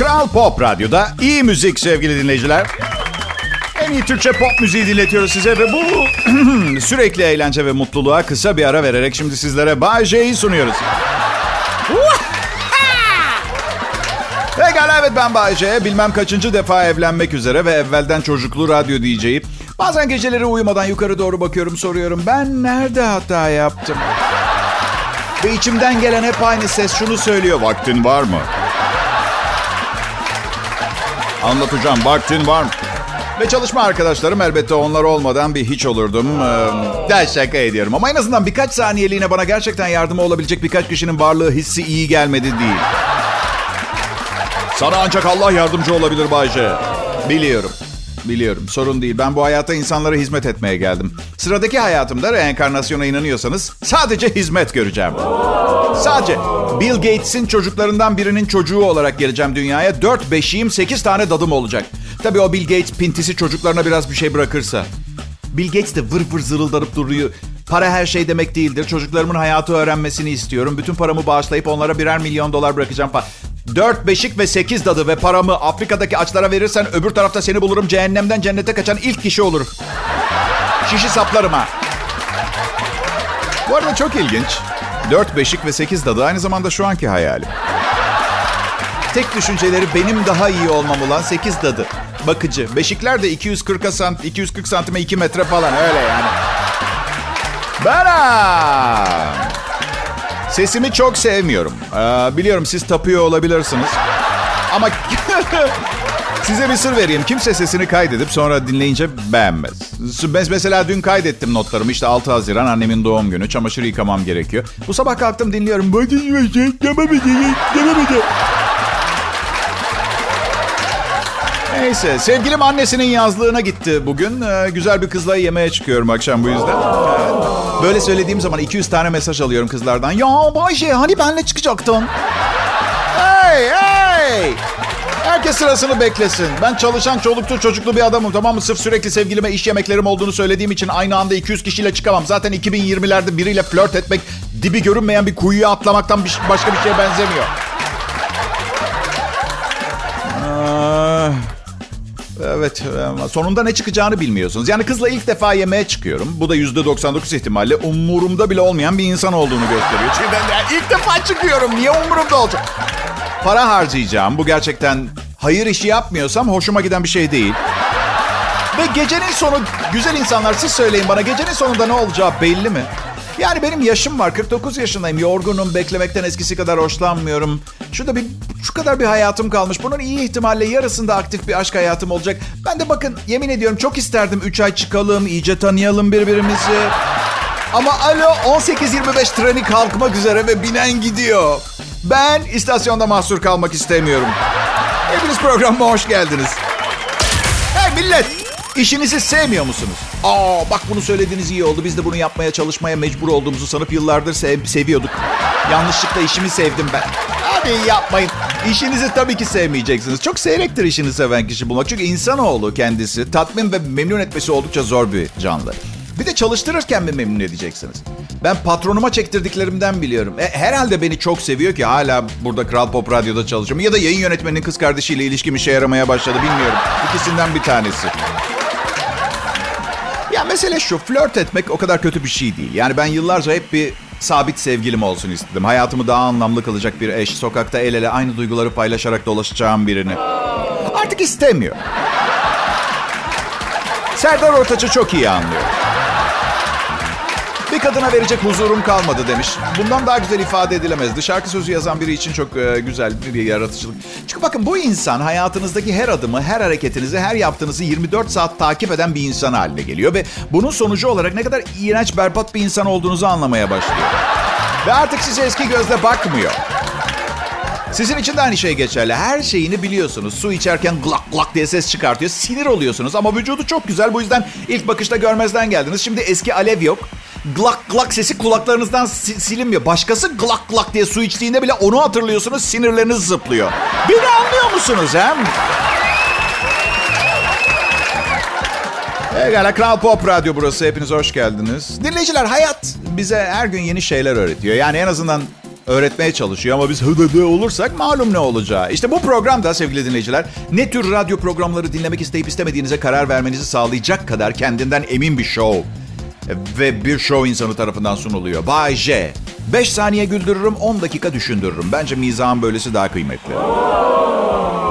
Kral Pop Radyo'da iyi müzik sevgili dinleyiciler. En iyi Türkçe pop müziği dinletiyoruz size ve bu sürekli eğlence ve mutluluğa kısa bir ara vererek şimdi sizlere Bay J'yi sunuyoruz. Pekala evet ben Bay J. Bilmem kaçıncı defa evlenmek üzere ve evvelden çocuklu radyo diyeceğim. Bazen geceleri uyumadan yukarı doğru bakıyorum soruyorum. Ben nerede hata yaptım? Ve içimden gelen hep aynı ses şunu söylüyor. Vaktin var mı? Anlatacağım. Vaktin var mı? Ve çalışma arkadaşlarım elbette onlar olmadan bir hiç olurdum. Ee, şaka ediyorum. Ama en azından birkaç saniyeliğine bana gerçekten yardımı olabilecek birkaç kişinin varlığı hissi iyi gelmedi değil. Sana ancak Allah yardımcı olabilir Bayce. Biliyorum. Biliyorum. Sorun değil. Ben bu hayata insanlara hizmet etmeye geldim. Sıradaki hayatımda reenkarnasyona inanıyorsanız sadece hizmet göreceğim. Sadece Bill Gates'in çocuklarından birinin çocuğu olarak geleceğim dünyaya. 4 beşiğim 8 tane dadım olacak. Tabii o Bill Gates pintisi çocuklarına biraz bir şey bırakırsa. Bill Gates de vır vır zırıldanıp duruyor. Para her şey demek değildir. Çocuklarımın hayatı öğrenmesini istiyorum. Bütün paramı bağışlayıp onlara birer milyon dolar bırakacağım. Dört beşik ve sekiz dadı ve paramı Afrika'daki açlara verirsen öbür tarafta seni bulurum. Cehennemden cennete kaçan ilk kişi olur. Şişi saplarım ha. Bu arada çok ilginç. Dört beşik ve sekiz dadı aynı zamanda şu anki hayalim. Tek düşünceleri benim daha iyi olmam olan sekiz dadı. Bakıcı. Beşikler de 240 sant 240 santime 2 metre falan öyle yani. Ben Sesimi çok sevmiyorum. Ee, biliyorum siz tapıyor olabilirsiniz. Ama size bir sır vereyim. Kimse sesini kaydedip sonra dinleyince beğenmez. Ben mesela dün kaydettim notlarımı. İşte 6 Haziran annemin doğum günü. Çamaşır yıkamam gerekiyor. Bu sabah kalktım dinliyorum. Neyse sevgilim annesinin yazlığına gitti bugün. Ee, güzel bir kızla yemeğe çıkıyorum akşam bu yüzden. Böyle söylediğim zaman 200 tane mesaj alıyorum kızlardan. Ya Bayşe hani benle çıkacaktın? Hey hey! Herkes sırasını beklesin. Ben çalışan çoluklu çocuklu bir adamım tamam mı? Sırf sürekli sevgilime iş yemeklerim olduğunu söylediğim için aynı anda 200 kişiyle çıkamam. Zaten 2020'lerde biriyle flört etmek dibi görünmeyen bir kuyuya atlamaktan başka bir şeye benzemiyor. Evet sonunda ne çıkacağını bilmiyorsunuz. Yani kızla ilk defa yemeğe çıkıyorum. Bu da %99 ihtimalle umurumda bile olmayan bir insan olduğunu gösteriyor. Çünkü ben ilk defa çıkıyorum. Niye umurumda olacak? Para harcayacağım. Bu gerçekten hayır işi yapmıyorsam hoşuma giden bir şey değil. Ve gecenin sonu güzel insanlar siz söyleyin bana gecenin sonunda ne olacağı belli mi? Yani benim yaşım var. 49 yaşındayım. Yorgunum. Beklemekten eskisi kadar hoşlanmıyorum. Şurada bir şu kadar bir hayatım kalmış. Bunun iyi ihtimalle yarısında aktif bir aşk hayatım olacak. Ben de bakın yemin ediyorum çok isterdim 3 ay çıkalım, iyice tanıyalım birbirimizi. Ama alo 18.25 treni kalkmak üzere ve binen gidiyor. Ben istasyonda mahsur kalmak istemiyorum. Hepiniz programıma hoş geldiniz. Hey millet! İşinizi sevmiyor musunuz? Aa bak bunu söylediğiniz iyi oldu. Biz de bunu yapmaya çalışmaya mecbur olduğumuzu sanıp yıllardır sev seviyorduk. Yanlışlıkla işimi sevdim ben. Abi yapmayın. İşinizi tabii ki sevmeyeceksiniz. Çok seyrektir işini seven kişi bulmak. Çünkü insanoğlu kendisi tatmin ve memnun etmesi oldukça zor bir canlı. Bir de çalıştırırken mi memnun edeceksiniz? Ben patronuma çektirdiklerimden biliyorum. E, herhalde beni çok seviyor ki hala burada Kral Pop Radyo'da çalışıyorum. Ya da yayın yönetmeninin kız kardeşiyle ilişkim işe yaramaya başladı bilmiyorum. İkisinden bir tanesi. Ya mesele şu flört etmek o kadar kötü bir şey değil. Yani ben yıllarca hep bir sabit sevgilim olsun istedim. Hayatımı daha anlamlı kılacak bir eş, sokakta el ele aynı duyguları paylaşarak dolaşacağım birini. Artık istemiyor. Serdar Ortaç'ı çok iyi anlıyor. Kadına verecek huzurum kalmadı demiş. Bundan daha güzel ifade edilemezdi. Şarkı sözü yazan biri için çok e, güzel bir yaratıcılık. Çünkü bakın bu insan hayatınızdaki her adımı, her hareketinizi, her yaptığınızı 24 saat takip eden bir insan haline geliyor. Ve bunun sonucu olarak ne kadar iğrenç, berbat bir insan olduğunuzu anlamaya başlıyor. Ve artık size eski gözle bakmıyor. Sizin için de aynı şey geçerli. Her şeyini biliyorsunuz. Su içerken glak glak diye ses çıkartıyor. Sinir oluyorsunuz ama vücudu çok güzel. Bu yüzden ilk bakışta görmezden geldiniz. Şimdi eski alev yok glak glak sesi kulaklarınızdan silinmiyor. Başkası glak glak diye su içtiğinde bile onu hatırlıyorsunuz. Sinirleriniz zıplıyor. Beni anlıyor musunuz hem? Egala Kral Pop Radyo burası. Hepiniz hoş geldiniz. Dinleyiciler hayat bize her gün yeni şeyler öğretiyor. Yani en azından öğretmeye çalışıyor ama biz hıdıdı olursak malum ne olacağı. İşte bu programda sevgili dinleyiciler ne tür radyo programları dinlemek isteyip istemediğinize karar vermenizi sağlayacak kadar kendinden emin bir show. Ve bir show insanı tarafından sunuluyor. Bay J. 5 saniye güldürürüm, 10 dakika düşündürürüm. Bence mizahın böylesi daha kıymetli.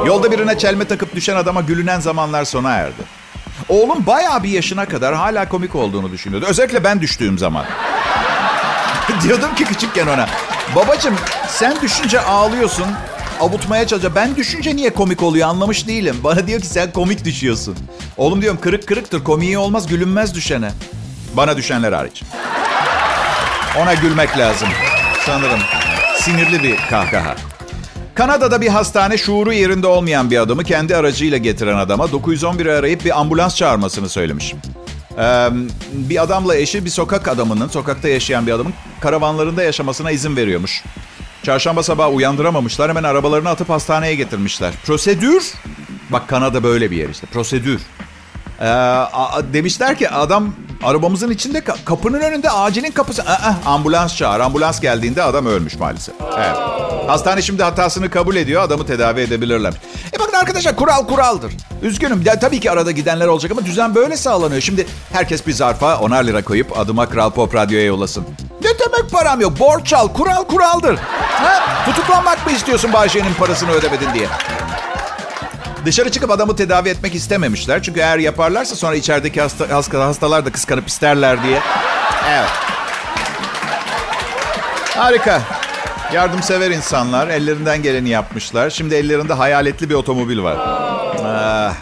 Yolda birine çelme takıp düşen adama gülünen zamanlar sona erdi. Oğlum bayağı bir yaşına kadar hala komik olduğunu düşünüyordu. Özellikle ben düştüğüm zaman. Diyordum ki küçükken ona. Babacım sen düşünce ağlıyorsun. Avutmaya çalışıyor. Ben düşünce niye komik oluyor anlamış değilim. Bana diyor ki sen komik düşüyorsun. Oğlum diyorum kırık kırıktır. Komiği olmaz gülünmez düşene. Bana düşenler hariç. Ona gülmek lazım. Sanırım. Sinirli bir kahkaha. Kanada'da bir hastane şuuru yerinde olmayan bir adamı kendi aracıyla getiren adama 911'i arayıp bir ambulans çağırmasını söylemiş. Ee, bir adamla eşi bir sokak adamının, sokakta yaşayan bir adamın karavanlarında yaşamasına izin veriyormuş. Çarşamba sabahı uyandıramamışlar. Hemen arabalarını atıp hastaneye getirmişler. Prosedür. Bak Kanada böyle bir yer işte. Prosedür. Ee, a- demişler ki adam arabamızın içinde ka- kapının önünde acilin kapısı. Aa, ambulans çağır. Ambulans geldiğinde adam ölmüş maalesef. Evet. Hastane şimdi hatasını kabul ediyor. Adamı tedavi edebilirler. E bakın arkadaşlar kural kuraldır. Üzgünüm. Ya, tabii ki arada gidenler olacak ama düzen böyle sağlanıyor. Şimdi herkes bir zarfa onar lira koyup adıma Kral Pop Radyo'ya yollasın. Ne demek param yok? Borç al. Kural kuraldır. Ha? Tutuklanmak mı istiyorsun Bayşe'nin parasını ödemedin diye? Dışarı çıkıp adamı tedavi etmek istememişler. Çünkü eğer yaparlarsa sonra içerideki hasta, hasta- hastalar da kıskanıp isterler diye. Evet. Harika. Yardımsever insanlar ellerinden geleni yapmışlar. Şimdi ellerinde hayaletli bir otomobil var. Ah.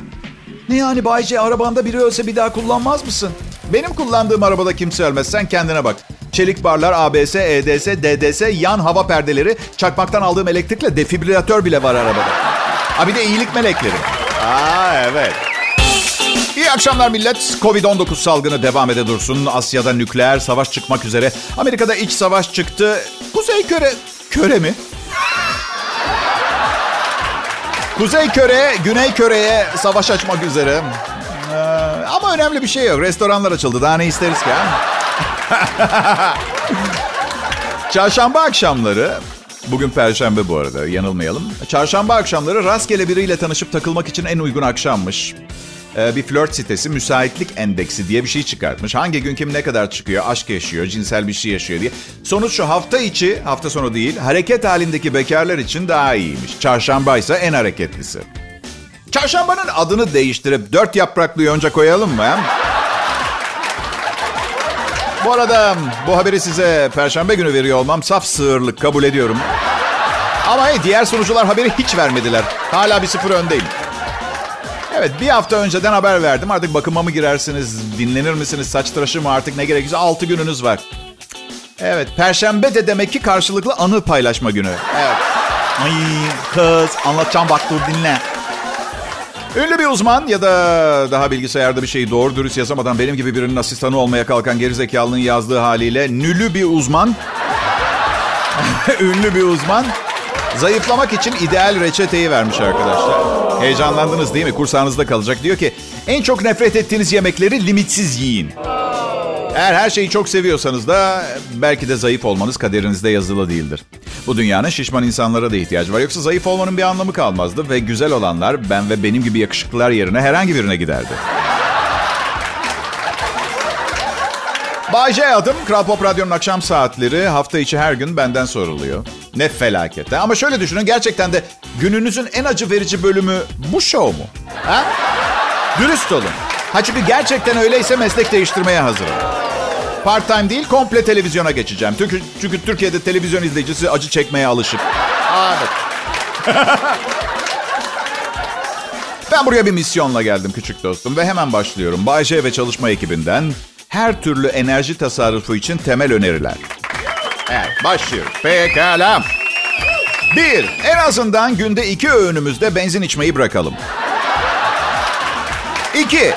Ne yani Bayce arabanda biri ölse bir daha kullanmaz mısın? Benim kullandığım arabada kimse ölmez. Sen kendine bak. Çelik barlar, ABS, EDS, DDS, yan hava perdeleri, çakmaktan aldığım elektrikle defibrilatör bile var arabada. Ha bir de iyilik melekleri. Aa evet. İyi akşamlar millet. Covid-19 salgını devam ede dursun. Asya'da nükleer savaş çıkmak üzere. Amerika'da iç savaş çıktı. Kuzey Köre... Köre mi? Kuzey Köre, Güney Köre'ye savaş açmak üzere. Ee, ama önemli bir şey yok. Restoranlar açıldı. Daha ne isteriz ki? Çarşamba akşamları Bugün Perşembe bu arada yanılmayalım. Çarşamba akşamları rastgele biriyle tanışıp takılmak için en uygun akşammış. Ee, bir flört sitesi müsaitlik endeksi diye bir şey çıkartmış. Hangi gün kim ne kadar çıkıyor, aşk yaşıyor, cinsel bir şey yaşıyor diye. Sonuç şu hafta içi, hafta sonu değil, hareket halindeki bekarlar için daha iyiymiş. Çarşamba ise en hareketlisi. Çarşambanın adını değiştirip dört yapraklı yonca koyalım mı? He? Bu arada bu haberi size perşembe günü veriyor olmam saf sığırlık kabul ediyorum. Ama hey, diğer sunucular haberi hiç vermediler. Hala bir sıfır öndeyim. Evet bir hafta önceden haber verdim. Artık bakıma mı girersiniz, dinlenir misiniz, saç tıraşı mı artık ne gerekirse 6 gününüz var. Evet perşembe de demek ki karşılıklı anı paylaşma günü. Evet. Ay kız anlatacağım bak dur dinle. Ünlü bir uzman ya da daha bilgisayarda bir şeyi doğru dürüst yazamadan benim gibi birinin asistanı olmaya kalkan gerizekalının yazdığı haliyle nülü bir uzman, ünlü bir uzman zayıflamak için ideal reçeteyi vermiş arkadaşlar. Heyecanlandınız değil mi? Kursağınızda kalacak. Diyor ki en çok nefret ettiğiniz yemekleri limitsiz yiyin. Eğer her şeyi çok seviyorsanız da belki de zayıf olmanız kaderinizde yazılı değildir. Bu dünyanın şişman insanlara da ihtiyacı var. Yoksa zayıf olmanın bir anlamı kalmazdı ve güzel olanlar ben ve benim gibi yakışıklılar yerine herhangi birine giderdi. Bay adım. Kral Pop Radyo'nun akşam saatleri hafta içi her gün benden soruluyor. Ne felakette. Ama şöyle düşünün gerçekten de gününüzün en acı verici bölümü bu show mu? Ha? Dürüst olun. Ha çünkü gerçekten öyleyse meslek değiştirmeye hazırım. Part time değil komple televizyona geçeceğim. Çünkü, çünkü Türkiye'de televizyon izleyicisi acı çekmeye alışık. Aa, evet. ben buraya bir misyonla geldim küçük dostum ve hemen başlıyorum. Bay J ve çalışma ekibinden her türlü enerji tasarrufu için temel öneriler. Evet başlıyoruz. Pekala. Bir, en azından günde iki öğünümüzde benzin içmeyi bırakalım. İki,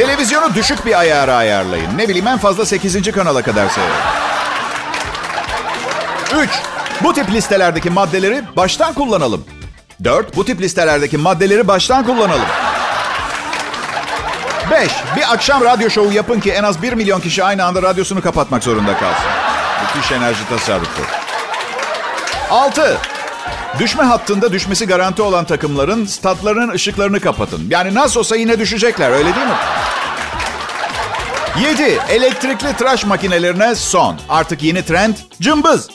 televizyonu düşük bir ayara ayarlayın. Ne bileyim en fazla 8. kanala kadar seyredin. Üç, bu tip listelerdeki maddeleri baştan kullanalım. Dört, bu tip listelerdeki maddeleri baştan kullanalım. Beş, bir akşam radyo şovu yapın ki en az bir milyon kişi aynı anda radyosunu kapatmak zorunda kalsın. Müthiş enerji tasarrufu. 6. Düşme hattında düşmesi garanti olan takımların statlarının ışıklarını kapatın. Yani nasıl olsa yine düşecekler öyle değil mi? 7. Elektrikli tıraş makinelerine son. Artık yeni trend cımbız.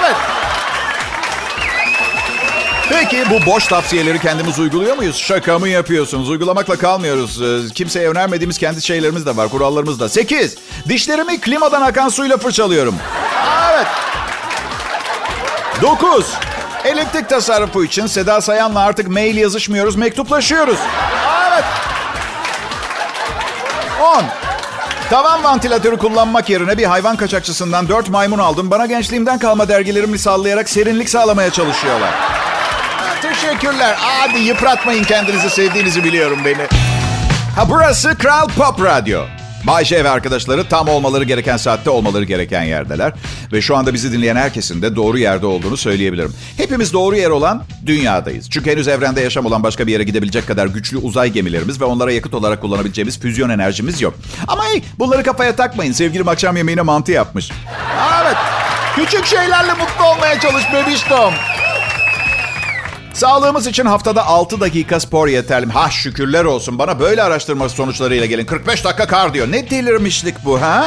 Evet. Peki bu boş tavsiyeleri kendimiz uyguluyor muyuz? Şaka mı yapıyorsunuz? Uygulamakla kalmıyoruz. Ee, Kimseye önermediğimiz kendi şeylerimiz de var, kurallarımız da. 8. Dişlerimi klimadan akan suyla fırçalıyorum. Evet. 9. Elektrik tasarrufu için Seda Sayan'la artık mail yazışmıyoruz, mektuplaşıyoruz. Evet. 10. Tavan vantilatörü kullanmak yerine bir hayvan kaçakçısından 4 maymun aldım. Bana gençliğimden kalma dergilerimi sallayarak serinlik sağlamaya çalışıyorlar. Teşekkürler. Hadi yıpratmayın kendinizi sevdiğinizi biliyorum beni. Ha burası Kral Pop Radyo. Bay J ve arkadaşları tam olmaları gereken saatte olmaları gereken yerdeler. Ve şu anda bizi dinleyen herkesin de doğru yerde olduğunu söyleyebilirim. Hepimiz doğru yer olan dünyadayız. Çünkü henüz evrende yaşam olan başka bir yere gidebilecek kadar güçlü uzay gemilerimiz ve onlara yakıt olarak kullanabileceğimiz füzyon enerjimiz yok. Ama hey bunları kafaya takmayın. Sevgilim akşam yemeğine mantı yapmış. Evet. Küçük şeylerle mutlu olmaya çalış bebiştom. Sağlığımız için haftada 6 dakika spor yeterli. Ha şükürler olsun. Bana böyle araştırma sonuçlarıyla gelin. 45 dakika kardiyo. Ne delirmişlik bu ha?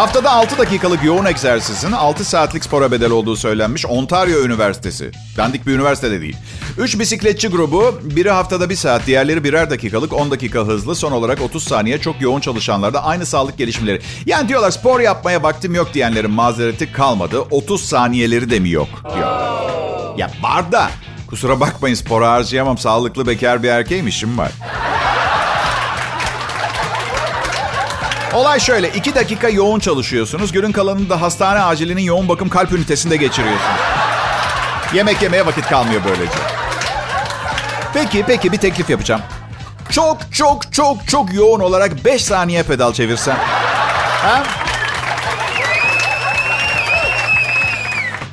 Haftada 6 dakikalık yoğun egzersizin 6 saatlik spora bedel olduğu söylenmiş Ontario Üniversitesi. Dandik bir üniversite de değil. 3 bisikletçi grubu, biri haftada 1 saat, diğerleri birer dakikalık 10 dakika hızlı, son olarak 30 saniye çok yoğun çalışanlarda aynı sağlık gelişimleri. Yani diyorlar spor yapmaya vaktim yok diyenlerin mazereti kalmadı. 30 saniyeleri de mi yok diyor. Ya var da kusura bakmayın spora harcayamam sağlıklı bekar bir erkeğim işim var. Olay şöyle. iki dakika yoğun çalışıyorsunuz. Günün kalanını da hastane acilinin yoğun bakım kalp ünitesinde geçiriyorsunuz. Yemek yemeye vakit kalmıyor böylece. Peki, peki bir teklif yapacağım. Çok, çok, çok, çok yoğun olarak 5 saniye pedal çevirsen. Ha?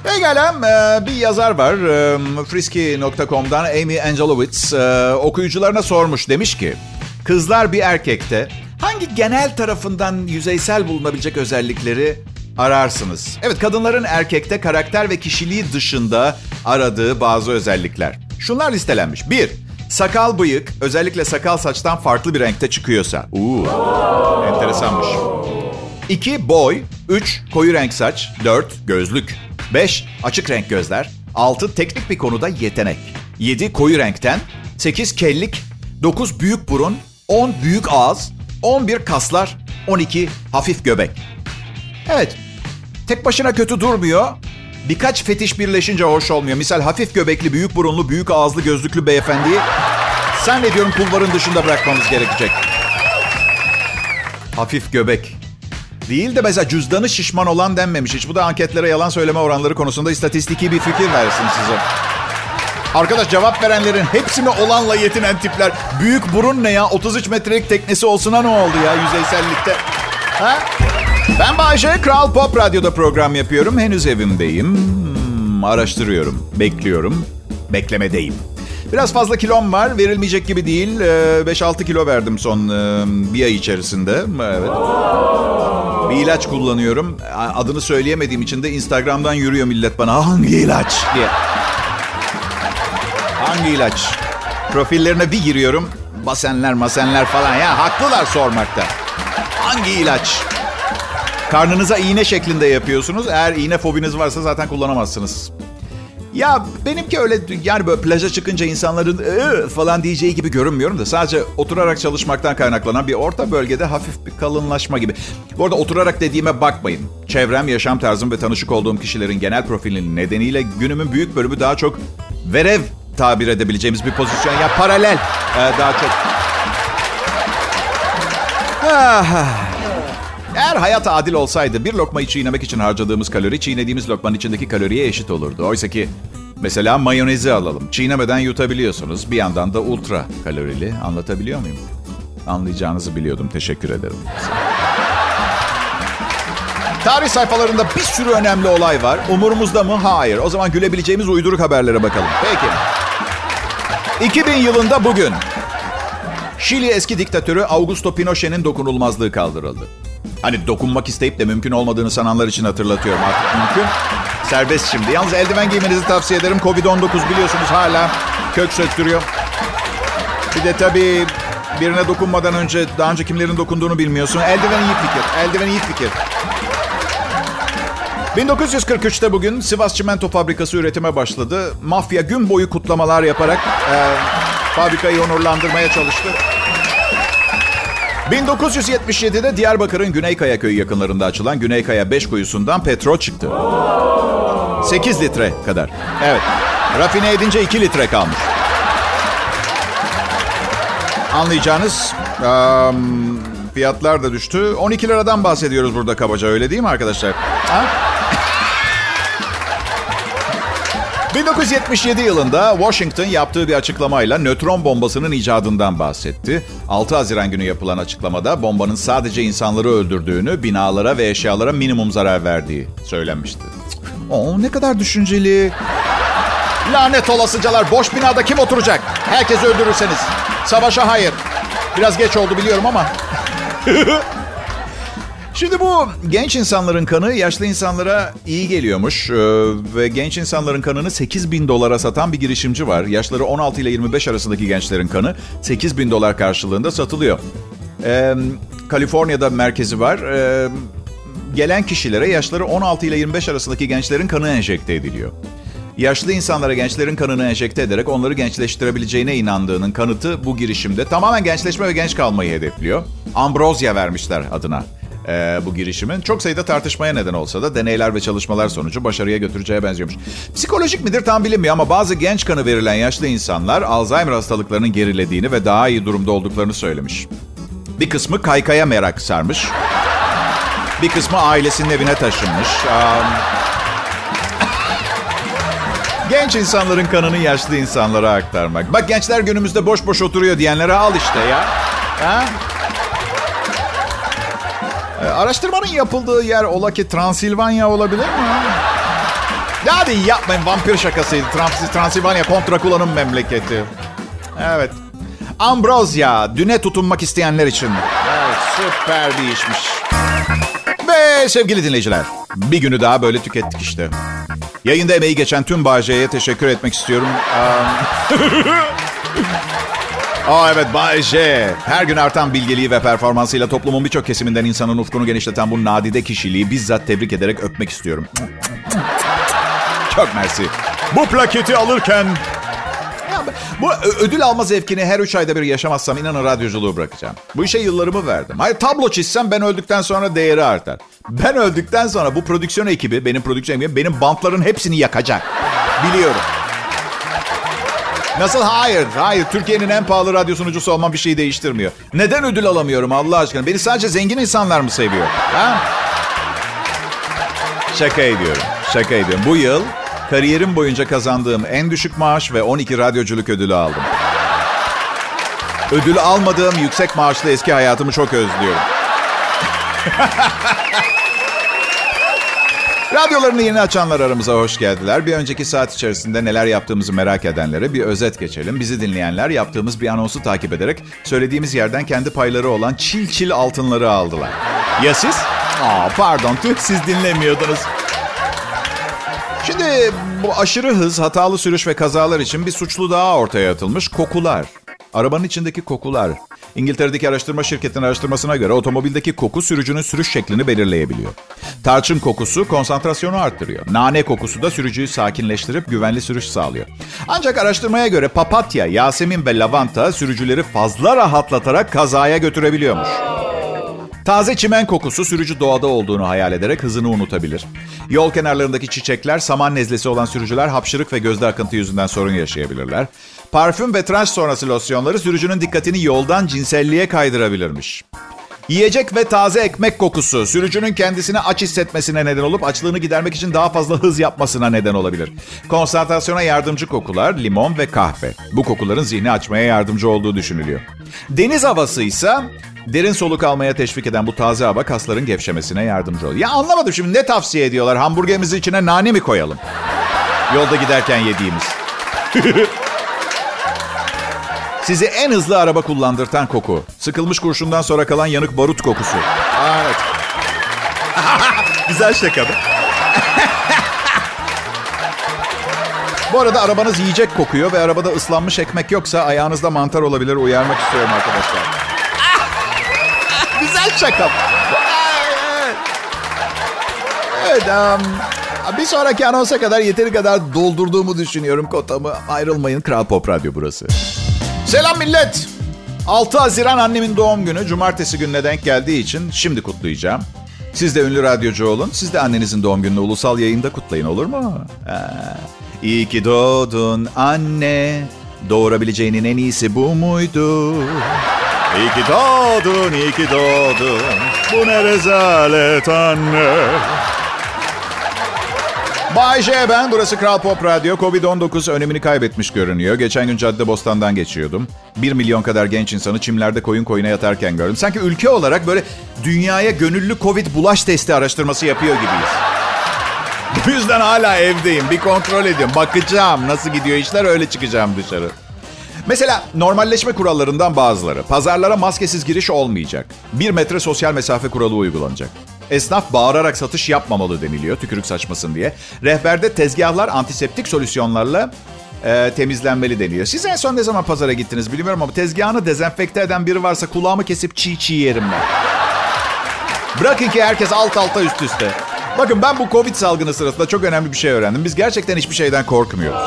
Pekala, e, bir yazar var. e, Frisky.com'dan Amy Angelowitz. e, Okuyucularına sormuş. Demiş ki, kızlar bir erkekte hangi genel tarafından yüzeysel bulunabilecek özellikleri ararsınız? Evet, kadınların erkekte karakter ve kişiliği dışında aradığı bazı özellikler. Şunlar listelenmiş. Bir, sakal bıyık, özellikle sakal saçtan farklı bir renkte çıkıyorsa. Uuu, enteresanmış. 2. Boy. 3. Koyu renk saç. 4. Gözlük. 5. Açık renk gözler. 6. Teknik bir konuda yetenek. 7. Koyu renkten. 8. Kellik. 9. Büyük burun. 10. Büyük ağız. 11. Kaslar. 12. Hafif göbek. Evet. Tek başına kötü durmuyor. Birkaç fetiş birleşince hoş olmuyor. Misal hafif göbekli, büyük burunlu, büyük ağızlı, gözlüklü beyefendiyi sen ne diyorum kulvarın dışında bırakmamız gerekecek. Hafif göbek. Değil de mesela cüzdanı şişman olan denmemiş hiç. Bu da anketlere yalan söyleme oranları konusunda istatistiki bir fikir versin size. Arkadaş cevap verenlerin hepsi mi olanla yetinen tipler? Büyük burun ne ya? 33 metrelik teknesi olsuna ne oldu ya yüzeysellikte? Ha? Ben Bayşe, Kral Pop Radyo'da program yapıyorum. Henüz evimdeyim. Hmm, araştırıyorum, bekliyorum, beklemedeyim. Biraz fazla kilom var, verilmeyecek gibi değil. Ee, 5-6 kilo verdim son e, bir ay içerisinde. Evet. Bir ilaç kullanıyorum. Adını söyleyemediğim için de Instagram'dan yürüyor millet bana. Hangi ilaç diye. Hangi ilaç? Profillerine bir giriyorum. Basenler masenler falan ya. Haklılar sormakta. Hangi ilaç? Karnınıza iğne şeklinde yapıyorsunuz. Eğer iğne fobiniz varsa zaten kullanamazsınız. Ya benimki öyle yani böyle plaja çıkınca insanların falan diyeceği gibi görünmüyorum da sadece oturarak çalışmaktan kaynaklanan bir orta bölgede hafif bir kalınlaşma gibi. Bu arada oturarak dediğime bakmayın. Çevrem, yaşam tarzım ve tanışık olduğum kişilerin genel profilinin nedeniyle günümün büyük bölümü daha çok verev tabir edebileceğimiz bir pozisyon. Ya paralel ee, daha çok. Ah. Eğer hayat adil olsaydı bir lokmayı çiğnemek için harcadığımız kalori çiğnediğimiz lokmanın içindeki kaloriye eşit olurdu. Oysa ki mesela mayonezi alalım. Çiğnemeden yutabiliyorsunuz. Bir yandan da ultra kalorili. Anlatabiliyor muyum? Anlayacağınızı biliyordum. Teşekkür ederim. Tarih sayfalarında bir sürü önemli olay var. Umurumuzda mı? Hayır. O zaman gülebileceğimiz uyduruk haberlere bakalım. Peki. 2000 yılında bugün Şili eski diktatörü Augusto Pinochet'in dokunulmazlığı kaldırıldı. Hani dokunmak isteyip de mümkün olmadığını sananlar için hatırlatıyorum. Artık mümkün. Serbest şimdi. Yalnız eldiven giymenizi tavsiye ederim. Covid-19 biliyorsunuz hala kök söktürüyor. Bir de tabii birine dokunmadan önce daha önce kimlerin dokunduğunu bilmiyorsun. Eldiven iyi fikir. Eldiven iyi fikir. 1943'te bugün Sivas Çimento Fabrikası üretime başladı. Mafya gün boyu kutlamalar yaparak e, fabrikayı onurlandırmaya çalıştı. 1977'de Diyarbakır'ın Güneykaya köyü yakınlarında açılan Güneykaya 5 kuyusundan petrol çıktı. 8 litre kadar. Evet. Rafine edince 2 litre kalmış. Anlayacağınız um, fiyatlar da düştü. 12 liradan bahsediyoruz burada kabaca öyle değil mi arkadaşlar? Ha? 1977 yılında Washington yaptığı bir açıklamayla nötron bombasının icadından bahsetti. 6 Haziran günü yapılan açıklamada bombanın sadece insanları öldürdüğünü, binalara ve eşyalara minimum zarar verdiği söylenmişti. Oo, ne kadar düşünceli. Lanet olasıcalar. Boş binada kim oturacak? Herkes öldürürseniz. Savaşa hayır. Biraz geç oldu biliyorum ama. Şimdi bu genç insanların kanı yaşlı insanlara iyi geliyormuş. Ee, ve genç insanların kanını 8 bin dolara satan bir girişimci var. Yaşları 16 ile 25 arasındaki gençlerin kanı 8 bin dolar karşılığında satılıyor. Ee, Kaliforniya'da merkezi var. Ee, gelen kişilere yaşları 16 ile 25 arasındaki gençlerin kanı enjekte ediliyor. Yaşlı insanlara gençlerin kanını enjekte ederek onları gençleştirebileceğine inandığının kanıtı bu girişimde. Tamamen gençleşme ve genç kalmayı hedefliyor. Ambrosia vermişler adına e, bu girişimin. Çok sayıda tartışmaya neden olsa da deneyler ve çalışmalar sonucu başarıya götüreceğe benziyormuş. Psikolojik midir tam bilinmiyor ama bazı genç kanı verilen yaşlı insanlar Alzheimer hastalıklarının gerilediğini ve daha iyi durumda olduklarını söylemiş. Bir kısmı kaykaya merak sarmış. Bir kısmı ailesinin evine taşınmış. Um, Genç insanların kanını yaşlı insanlara aktarmak. Bak gençler günümüzde boş boş oturuyor diyenlere al işte ya. Ha? Ee, araştırmanın yapıldığı yer ola ki Transilvanya olabilir mi? Hadi yapmayın vampir şakasıydı. Trans Transilvanya kontra kullanım memleketi. Evet. Ambrosia, düne tutunmak isteyenler için. Evet, süper bir işmiş. Ve sevgili dinleyiciler, bir günü daha böyle tükettik işte. Yayında emeği geçen tüm Bağcay'a teşekkür etmek istiyorum. Aa evet Bay J. Her gün artan bilgeliği ve performansıyla toplumun birçok kesiminden insanın ufkunu genişleten bu nadide kişiliği bizzat tebrik ederek öpmek istiyorum. Çok mersi. Bu plaketi alırken... Bu ödül alma zevkini her üç ayda bir yaşamazsam inanın radyoculuğu bırakacağım. Bu işe yıllarımı verdim. Hayır tablo çizsem ben öldükten sonra değeri artar. Ben öldükten sonra bu prodüksiyon ekibi, benim prodüksiyon ekibi benim bantların hepsini yakacak. Biliyorum. Nasıl? Hayır. Hayır. Türkiye'nin en pahalı radyo sunucusu olmam bir şeyi değiştirmiyor. Neden ödül alamıyorum Allah aşkına? Beni sadece zengin insanlar mı seviyor? Ha? Şaka ediyorum. Şaka ediyorum. Bu yıl kariyerim boyunca kazandığım en düşük maaş ve 12 radyoculuk ödülü aldım. Ödül almadığım yüksek maaşlı eski hayatımı çok özlüyorum. Radyolarını yeni açanlar aramıza hoş geldiler. Bir önceki saat içerisinde neler yaptığımızı merak edenlere bir özet geçelim. Bizi dinleyenler yaptığımız bir anonsu takip ederek söylediğimiz yerden kendi payları olan çil çil altınları aldılar. Ya siz? Aa pardon tüh siz dinlemiyordunuz. Şimdi bu aşırı hız, hatalı sürüş ve kazalar için bir suçlu daha ortaya atılmış. Kokular. Arabanın içindeki kokular. İngiltere'deki araştırma şirketinin araştırmasına göre otomobildeki koku sürücünün sürüş şeklini belirleyebiliyor. Tarçın kokusu konsantrasyonu arttırıyor. Nane kokusu da sürücüyü sakinleştirip güvenli sürüş sağlıyor. Ancak araştırmaya göre papatya, yasemin ve lavanta sürücüleri fazla rahatlatarak kazaya götürebiliyormuş. Taze çimen kokusu sürücü doğada olduğunu hayal ederek hızını unutabilir. Yol kenarlarındaki çiçekler, saman nezlesi olan sürücüler hapşırık ve gözde akıntı yüzünden sorun yaşayabilirler. Parfüm ve tıraş sonrası losyonları sürücünün dikkatini yoldan cinselliğe kaydırabilirmiş. Yiyecek ve taze ekmek kokusu sürücünün kendisini aç hissetmesine neden olup açlığını gidermek için daha fazla hız yapmasına neden olabilir. Konsantrasyona yardımcı kokular limon ve kahve. Bu kokuların zihni açmaya yardımcı olduğu düşünülüyor. Deniz havası ise derin soluk almaya teşvik eden bu taze hava kasların gevşemesine yardımcı oluyor. Ya anlamadım şimdi ne tavsiye ediyorlar? Hamburgerimizin içine nane mi koyalım? Yolda giderken yediğimiz. Sizi en hızlı araba kullandırtan koku. Sıkılmış kurşundan sonra kalan yanık barut kokusu. Evet. Güzel şaka mı? Bu arada arabanız yiyecek kokuyor ve arabada ıslanmış ekmek yoksa ayağınızda mantar olabilir. Uyarmak istiyorum arkadaşlar. Güzel şaka. Evet, um, bir sonraki anonsa kadar yeteri kadar doldurduğumu düşünüyorum kotamı. Ayrılmayın Kral Pop Radyo burası. Selam millet. 6 Haziran annemin doğum günü. Cumartesi gününe denk geldiği için şimdi kutlayacağım. Siz de ünlü radyocu olun. Siz de annenizin doğum gününü ulusal yayında kutlayın olur mu? Ha. İyi ki doğdun anne. Doğurabileceğinin en iyisi bu muydu? İyi ki doğdun, iyi ki doğdun. Bu ne rezalet anne. Bay J ben, burası Kral Pop Radyo. Covid-19 önemini kaybetmiş görünüyor. Geçen gün Cadde Bostan'dan geçiyordum. Bir milyon kadar genç insanı çimlerde koyun koyuna yatarken gördüm. Sanki ülke olarak böyle dünyaya gönüllü Covid bulaş testi araştırması yapıyor gibiyiz. Bu yüzden hala evdeyim. Bir kontrol ediyorum. Bakacağım nasıl gidiyor işler öyle çıkacağım dışarı. Mesela normalleşme kurallarından bazıları. Pazarlara maskesiz giriş olmayacak. Bir metre sosyal mesafe kuralı uygulanacak. Esnaf bağırarak satış yapmamalı deniliyor tükürük saçmasın diye. Rehberde tezgahlar antiseptik solüsyonlarla e, temizlenmeli deniyor. Siz en son ne zaman pazara gittiniz bilmiyorum ama tezgahını dezenfekte eden biri varsa kulağımı kesip çiğ çiğ yerim ben. Bırakın ki herkes alt alta üst üste. Bakın ben bu Covid salgını sırasında çok önemli bir şey öğrendim. Biz gerçekten hiçbir şeyden korkmuyoruz.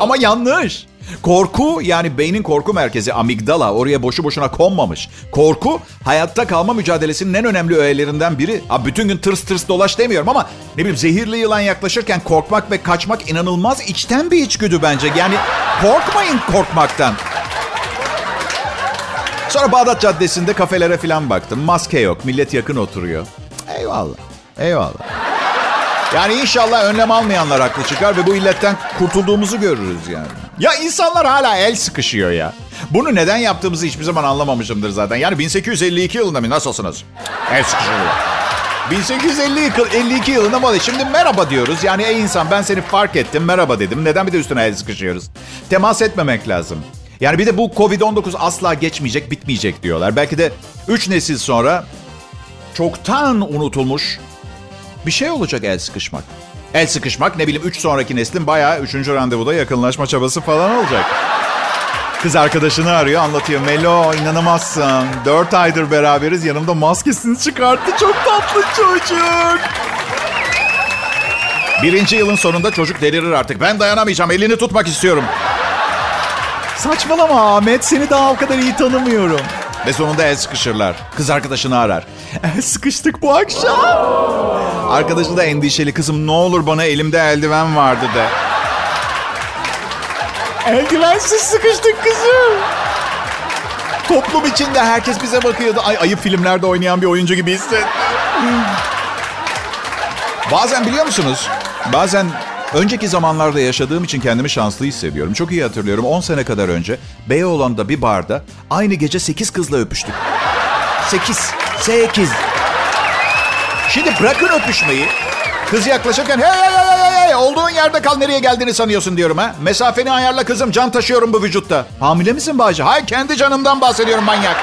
Ama yanlış. Korku yani beynin korku merkezi amigdala oraya boşu boşuna konmamış. Korku hayatta kalma mücadelesinin en önemli öğelerinden biri. Abi bütün gün tırs tırs dolaş demiyorum ama ne bileyim zehirli yılan yaklaşırken korkmak ve kaçmak inanılmaz içten bir içgüdü bence. Yani korkmayın korkmaktan. Sonra Bağdat Caddesi'nde kafelere falan baktım. Maske yok, millet yakın oturuyor. Eyvallah, eyvallah. Yani inşallah önlem almayanlar haklı çıkar ve bu illetten kurtulduğumuzu görürüz yani. Ya insanlar hala el sıkışıyor ya. Bunu neden yaptığımızı hiçbir zaman anlamamışımdır zaten. Yani 1852 yılında mı nasılsınız? El sıkışıyorlar. 1852 yılında mı Şimdi merhaba diyoruz. Yani ey insan ben seni fark ettim merhaba dedim. Neden bir de üstüne el sıkışıyoruz? Temas etmemek lazım. Yani bir de bu Covid-19 asla geçmeyecek, bitmeyecek diyorlar. Belki de 3 nesil sonra çoktan unutulmuş bir şey olacak el sıkışmak. El sıkışmak ne bileyim 3 sonraki neslin bayağı 3. randevuda yakınlaşma çabası falan olacak. Kız arkadaşını arıyor anlatıyor. Melo inanamazsın. 4 aydır beraberiz yanımda maskesini çıkarttı. Çok tatlı çocuk. Birinci yılın sonunda çocuk delirir artık. Ben dayanamayacağım elini tutmak istiyorum. Saçmalama Ahmet seni daha o kadar iyi tanımıyorum. Ve sonunda el sıkışırlar. Kız arkadaşını arar. El sıkıştık bu akşam. Arkadaşı da endişeli. Kızım ne olur bana elimde eldiven vardı de. Eldivensiz sıkıştık kızım. Toplum içinde herkes bize bakıyordu. Ay ayıp filmlerde oynayan bir oyuncu gibi hissettim. Bazen biliyor musunuz? Bazen önceki zamanlarda yaşadığım için kendimi şanslı hissediyorum. Çok iyi hatırlıyorum. 10 sene kadar önce Beyoğlu'nda bir barda aynı gece 8 kızla öpüştük. 8. 8. Şimdi bırakın öpüşmeyi. Kız yaklaşırken hey hey hey hey hey olduğun yerde kal nereye geldiğini sanıyorsun diyorum ha. Mesafeni ayarla kızım can taşıyorum bu vücutta. Hamile misin Bayce? Hayır kendi canımdan bahsediyorum manyak.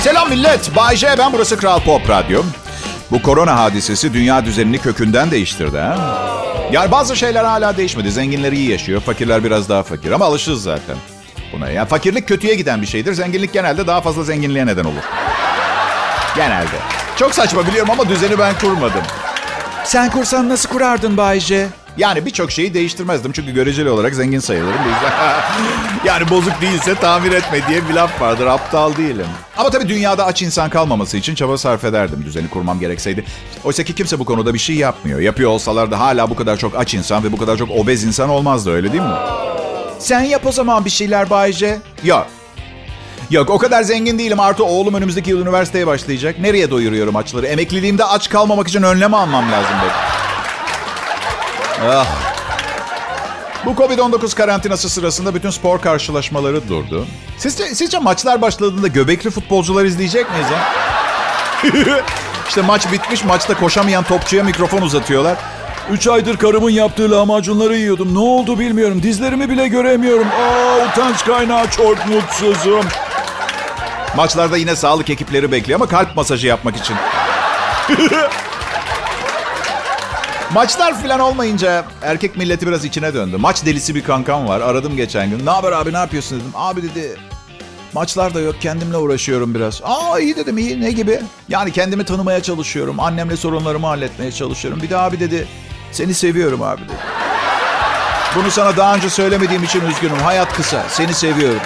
Selam millet. Bayce ben burası Kral Pop Radyo. Bu korona hadisesi dünya düzenini kökünden değiştirdi ha. Yani bazı şeyler hala değişmedi. Zenginler iyi yaşıyor, fakirler biraz daha fakir ama alışırız zaten buna. Yani fakirlik kötüye giden bir şeydir. Zenginlik genelde daha fazla zenginliğe neden olur. Genelde. Çok saçma biliyorum ama düzeni ben kurmadım. Sen kursan nasıl kurardın Bayce? Yani birçok şeyi değiştirmezdim çünkü göreceli olarak zengin sayılırım. Yani bozuk değilse tamir etme diye bir laf vardır. Aptal değilim. Ama tabii dünyada aç insan kalmaması için çaba sarf ederdim düzeni kurmam gerekseydi. Oysa ki kimse bu konuda bir şey yapmıyor. Yapıyor olsalar da hala bu kadar çok aç insan ve bu kadar çok obez insan olmazdı öyle değil mi? Sen yap o zaman bir şeyler Bayce. Yok. Yok o kadar zengin değilim. Artı oğlum önümüzdeki yıl üniversiteye başlayacak. Nereye doyuruyorum açları? Emekliliğimde aç kalmamak için önlem almam lazım benim. Ah. Bu Covid-19 karantinası sırasında bütün spor karşılaşmaları durdu. Sizce, sizce maçlar başladığında göbekli futbolcular izleyecek miyiz ha? işte maç bitmiş, maçta koşamayan topçuya mikrofon uzatıyorlar. Üç aydır karımın yaptığı lahmacunları yiyordum. Ne oldu bilmiyorum. Dizlerimi bile göremiyorum. Aa utanç kaynağı çok mutsuzum. Maçlarda yine sağlık ekipleri bekliyor ama kalp masajı yapmak için. Maçlar falan olmayınca erkek milleti biraz içine döndü. Maç delisi bir kankam var. Aradım geçen gün. Ne haber abi ne yapıyorsun dedim. Abi dedi maçlar da yok kendimle uğraşıyorum biraz. Aa iyi dedim iyi ne gibi? Yani kendimi tanımaya çalışıyorum. Annemle sorunlarımı halletmeye çalışıyorum. Bir de abi dedi seni seviyorum abi dedi. Bunu sana daha önce söylemediğim için üzgünüm. Hayat kısa. Seni seviyorum.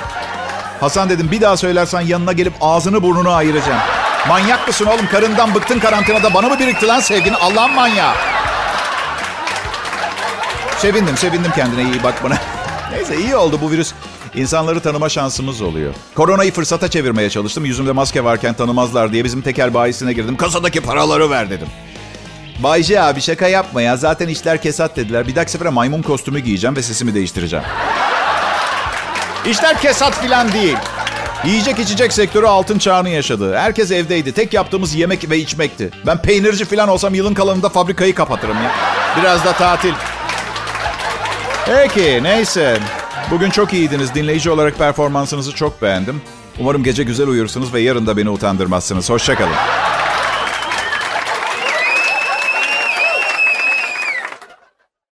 Hasan dedim bir daha söylersen yanına gelip ağzını burnunu ayıracağım. Manyak mısın oğlum? Karından bıktın karantinada. Bana mı birikti lan sevgini? Allah'ın manyağı. Sevindim, sevindim kendine iyi bak bana. Neyse iyi oldu bu virüs. İnsanları tanıma şansımız oluyor. Koronayı fırsata çevirmeye çalıştım. Yüzümde maske varken tanımazlar diye bizim tekel bayisine girdim. Kasadaki paraları ver dedim. Bayce abi şaka yapma ya. Zaten işler kesat dediler. Bir dahaki sefere maymun kostümü giyeceğim ve sesimi değiştireceğim. İşler kesat filan değil. Yiyecek içecek sektörü altın çağını yaşadı. Herkes evdeydi. Tek yaptığımız yemek ve içmekti. Ben peynirci filan olsam yılın kalanında fabrikayı kapatırım ya. Biraz da tatil. Peki neyse. Bugün çok iyiydiniz. Dinleyici olarak performansınızı çok beğendim. Umarım gece güzel uyursunuz ve yarın da beni utandırmazsınız. Hoşçakalın.